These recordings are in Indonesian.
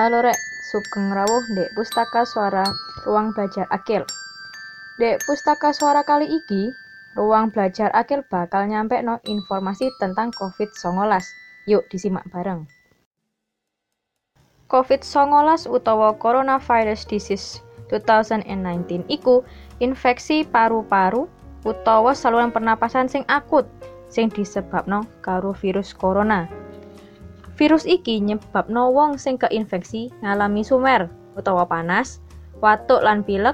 Halo rek, sugeng rawuh Dek Pustaka Suara Ruang Belajar Akil. Dek Pustaka Suara kali iki, Ruang Belajar Akil bakal nyampe no informasi tentang COVID-19. Yuk disimak bareng. COVID-19 utawa Coronavirus Disease 2019 iku infeksi paru-paru utawa saluran pernapasan sing akut sing disebabno karo virus corona. Virus iki nyebabno wong sing keinfeksi ngalami sumer utawa panas, watuk lan pilek,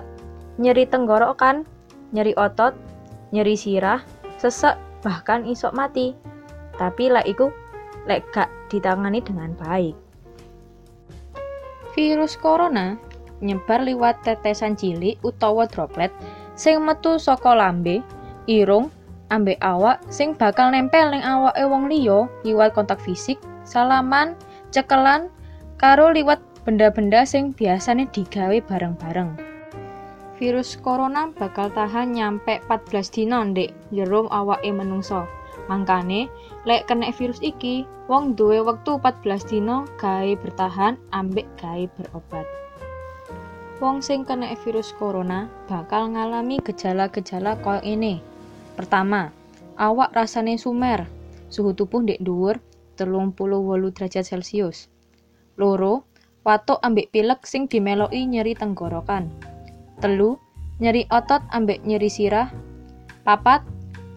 nyeri tenggorokan, nyeri otot, nyeri sirah, sesek, bahkan isok mati. Tapi lah iku lek gak ditangani dengan baik. Virus corona nyebar liwat tetesan cilik utawa droplet sing metu saka lambe, irung, ambek awak sing bakal nempel ning awake wong liya liwat kontak fisik salaman, cekelan, karo liwat benda-benda sing biasanya digawe bareng-bareng. Virus corona bakal tahan nyampe 14 dino ndek jero awake menungso. Mangkane, lek kena virus iki, wong duwe wektu 14 dino gawe bertahan ambek gawe berobat. Wong sing kena virus corona bakal ngalami gejala-gejala koyo ini. Pertama, awak rasane sumer, suhu tubuh ndek dhuwur telung puluh wolu derajat Celcius. Loro, watuk ambek pilek sing dimeloki nyeri tenggorokan. Telu, nyeri otot ambek nyeri sirah. Papat,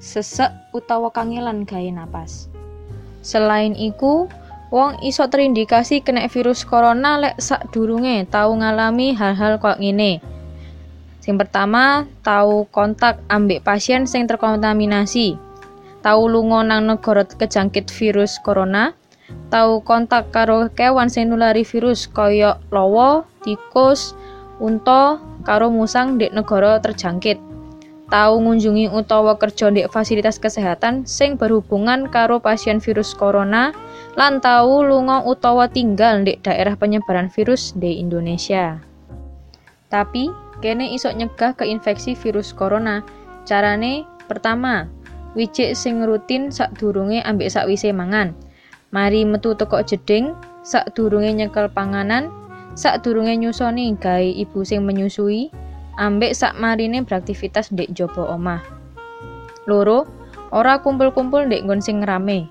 sesek utawa kangelan gawe napas. Selain iku, wong iso terindikasi kena virus corona lek sak durunge tau ngalami hal-hal kok ngene. Sing pertama, tau kontak ambek pasien sing terkontaminasi tau lunga nang negara kejangkit virus corona, tau kontak karo kewan sing nulari virus kaya lawa, tikus, unta karo musang di negara terjangkit. Tau ngunjungi utawa kerja di fasilitas kesehatan sing berhubungan karo pasien virus corona lan tau lunga utawa tinggal di daerah penyebaran virus di Indonesia. Tapi, kene isok nyegah keinfeksi virus corona. Carane pertama, Wijik sing rutin sadurunge ambek sakwise mangan. Mari metu teko jeding sadurunge nyekel panganan, sadurunge nyusoni gawe ibu sing menyusui, ambek sak marine beraktivitas ndek jopo omah. Loro, ora kumpul-kumpul ndek nggon rame.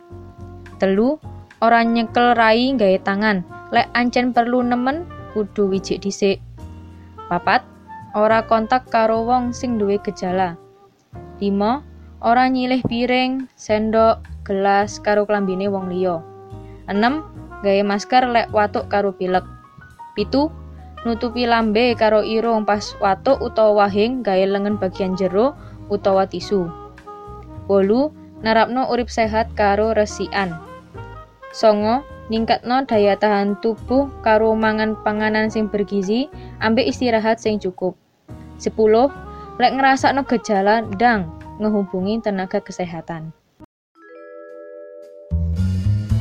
Telu, ora nyekel rai gawe tangan, lek ancen perlu nemen kudu wijik dhisik. Papat, ora kontak karo wong sing duwe gejala. 5 ora nyilih piring, sendok, gelas karo klambine wong liya. 6. Gawe masker lek watuk karo pilek. 7. Nutupi lambe karo irung pas watuk utawa wahing gawe lengan bagian jero utawa tisu. 8. Narapno urip sehat karo resikan. Songo, ningkatno daya tahan tubuh karo mangan panganan sing bergizi ambek istirahat sing cukup. 10. Lek ngrasakno gejala ndang ngehubungi tenaga kesehatan.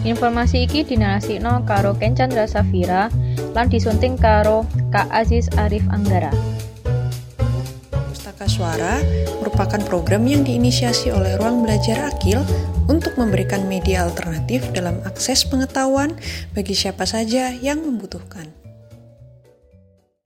Informasi iki dinalasino karo Ken Chandra Safira lan disunting karo Kak Aziz Arif Anggara. Pustaka Suara merupakan program yang diinisiasi oleh Ruang Belajar Akil untuk memberikan media alternatif dalam akses pengetahuan bagi siapa saja yang membutuhkan.